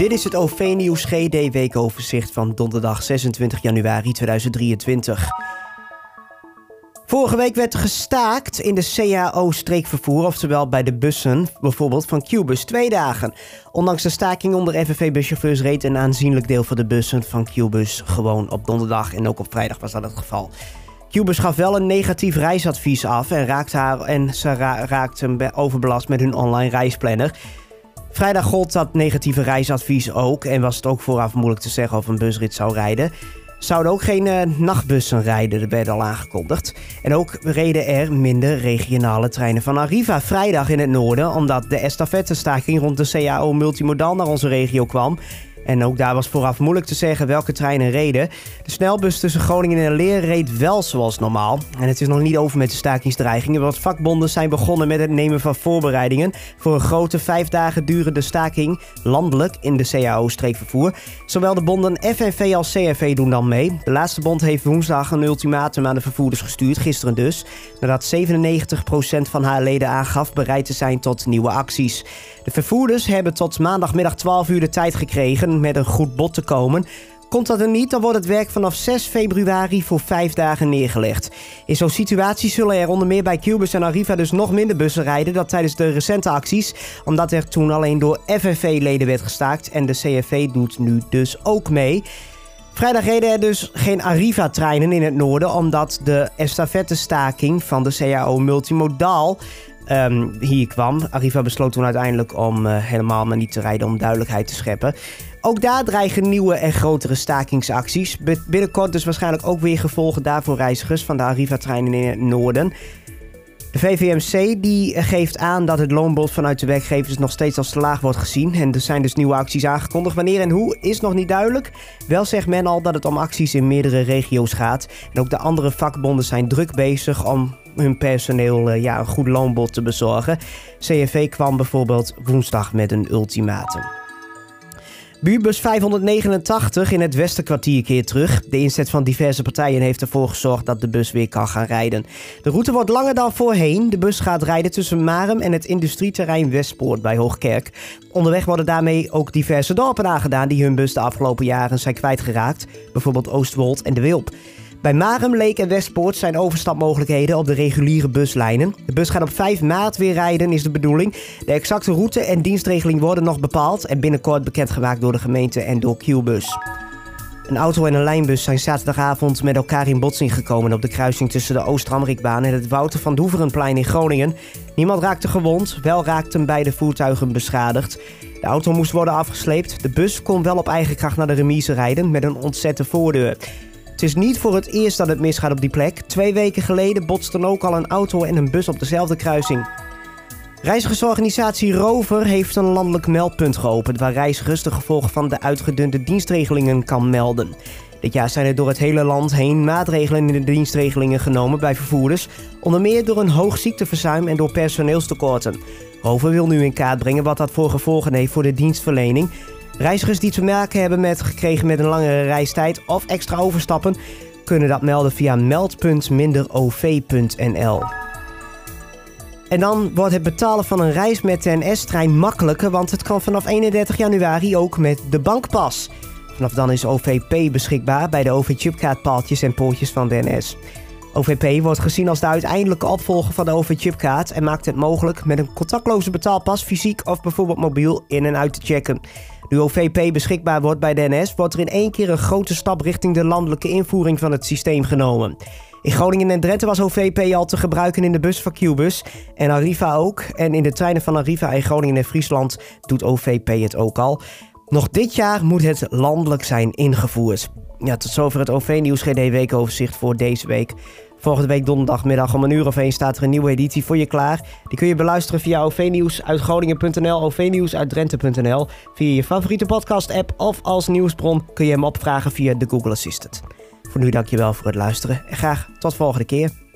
Dit is het OV-nieuws GD weekoverzicht van donderdag 26 januari 2023. Vorige week werd gestaakt in de CAO-streekvervoer, oftewel bij de bussen, bijvoorbeeld van Qbus, twee dagen. Ondanks de staking onder FNV-buschauffeurs reed een aanzienlijk deel van de bussen van Qbus gewoon op donderdag en ook op vrijdag was dat het geval. Qbus gaf wel een negatief reisadvies af en, raakte haar, en ze raakten overbelast met hun online reisplanner. Vrijdag gold dat negatieve reisadvies ook en was het ook vooraf moeilijk te zeggen of een busrit zou rijden. Zouden ook geen uh, nachtbussen rijden, dat werd al aangekondigd. En ook reden er minder regionale treinen van Arriva vrijdag in het noorden, omdat de estafette-staking rond de CAO Multimodal naar onze regio kwam. En ook daar was vooraf moeilijk te zeggen welke treinen reden. De snelbus tussen Groningen en Leer reed wel zoals normaal. En het is nog niet over met de stakingsdreigingen, want vakbonden zijn begonnen met het nemen van voorbereidingen voor een grote vijf dagen durende staking landelijk in de CAO-streekvervoer. Zowel de bonden FNV als CFV doen dan mee. De laatste bond heeft woensdag een ultimatum aan de vervoerders gestuurd, gisteren dus, nadat 97% van haar leden aangaf bereid te zijn tot nieuwe acties. De vervoerders hebben tot maandagmiddag 12 uur de tijd gekregen met een goed bod te komen. Komt dat er niet, dan wordt het werk vanaf 6 februari voor 5 dagen neergelegd. In zo'n situatie zullen er onder meer bij Cubus en Arriva dus nog minder bussen rijden dan tijdens de recente acties, omdat er toen alleen door FNV-leden werd gestaakt en de CFV doet nu dus ook mee. Vrijdag reden er dus geen Arriva-treinen in het noorden, omdat de estafette-staking van de CAO Multimodaal um, hier kwam. Arriva besloot toen uiteindelijk om uh, helemaal maar niet te rijden om duidelijkheid te scheppen. Ook daar dreigen nieuwe en grotere stakingsacties. Binnenkort dus waarschijnlijk ook weer gevolgen daarvoor reizigers van de Arriva-treinen in het noorden. De VVMC die geeft aan dat het loonbod vanuit de werkgevers nog steeds als te laag wordt gezien. En er zijn dus nieuwe acties aangekondigd. Wanneer en hoe is nog niet duidelijk. Wel zegt men al dat het om acties in meerdere regio's gaat. En ook de andere vakbonden zijn druk bezig om hun personeel eh, ja, een goed loonbod te bezorgen. CFV kwam bijvoorbeeld woensdag met een ultimatum. Buurbus 589 in het Westerkwartier keert terug. De inzet van diverse partijen heeft ervoor gezorgd dat de bus weer kan gaan rijden. De route wordt langer dan voorheen. De bus gaat rijden tussen Marem en het industrieterrein Westpoort bij Hoogkerk. Onderweg worden daarmee ook diverse dorpen aangedaan die hun bus de afgelopen jaren zijn kwijtgeraakt. Bijvoorbeeld Oostwold en De Wilp. Bij Marem, Leek en Westpoort zijn overstapmogelijkheden op de reguliere buslijnen. De bus gaat op 5 maart weer rijden, is de bedoeling. De exacte route en dienstregeling worden nog bepaald en binnenkort bekendgemaakt door de gemeente en door Qbus. Een auto en een lijnbus zijn zaterdagavond met elkaar in botsing gekomen op de kruising tussen de Oost-Ramrikbaan en het Wouter van Doeverenplein in Groningen. Niemand raakte gewond, wel raakten beide voertuigen beschadigd. De auto moest worden afgesleept. De bus kon wel op eigen kracht naar de remise rijden met een ontzette voordeur. Het is niet voor het eerst dat het misgaat op die plek. Twee weken geleden botsten ook al een auto en een bus op dezelfde kruising. Reizigersorganisatie Rover heeft een landelijk meldpunt geopend waar reizigers de gevolgen van de uitgedunde dienstregelingen kan melden. Dit jaar zijn er door het hele land heen maatregelen in de dienstregelingen genomen bij vervoerders, onder meer door een hoog ziekteverzuim en door personeelstekorten. Rover wil nu in kaart brengen wat dat voor gevolgen heeft voor de dienstverlening Reizigers die te maken hebben met gekregen met een langere reistijd of extra overstappen, kunnen dat melden via meld.minderov.nl. En dan wordt het betalen van een reis met de NS-trein makkelijker, want het kan vanaf 31 januari ook met de bankpas. Vanaf dan is OVP beschikbaar bij de OV-chipkaartpaaltjes en poortjes van de NS. OVP wordt gezien als de uiteindelijke opvolger van de OV-chipkaart en maakt het mogelijk met een contactloze betaalpas fysiek of bijvoorbeeld mobiel in en uit te checken. Nu OVP beschikbaar wordt bij de NS, wordt er in één keer een grote stap richting de landelijke invoering van het systeem genomen. In Groningen en Drenthe was OVP al te gebruiken in de bus van Qbus en Arriva ook. En in de treinen van Arriva in Groningen en Friesland doet OVP het ook al. Nog dit jaar moet het landelijk zijn ingevoerd. Ja, tot zover het OV-nieuws GD weekoverzicht voor deze week. Volgende week donderdagmiddag om een uur of één staat er een nieuwe editie voor je klaar. Die kun je beluisteren via OV-nieuws uit Groningen.nl, OV-nieuws uit Drenthe.nl, via je favoriete podcast-app of als nieuwsbron kun je hem opvragen via de Google Assistant. Voor nu dankjewel voor het luisteren en graag tot volgende keer.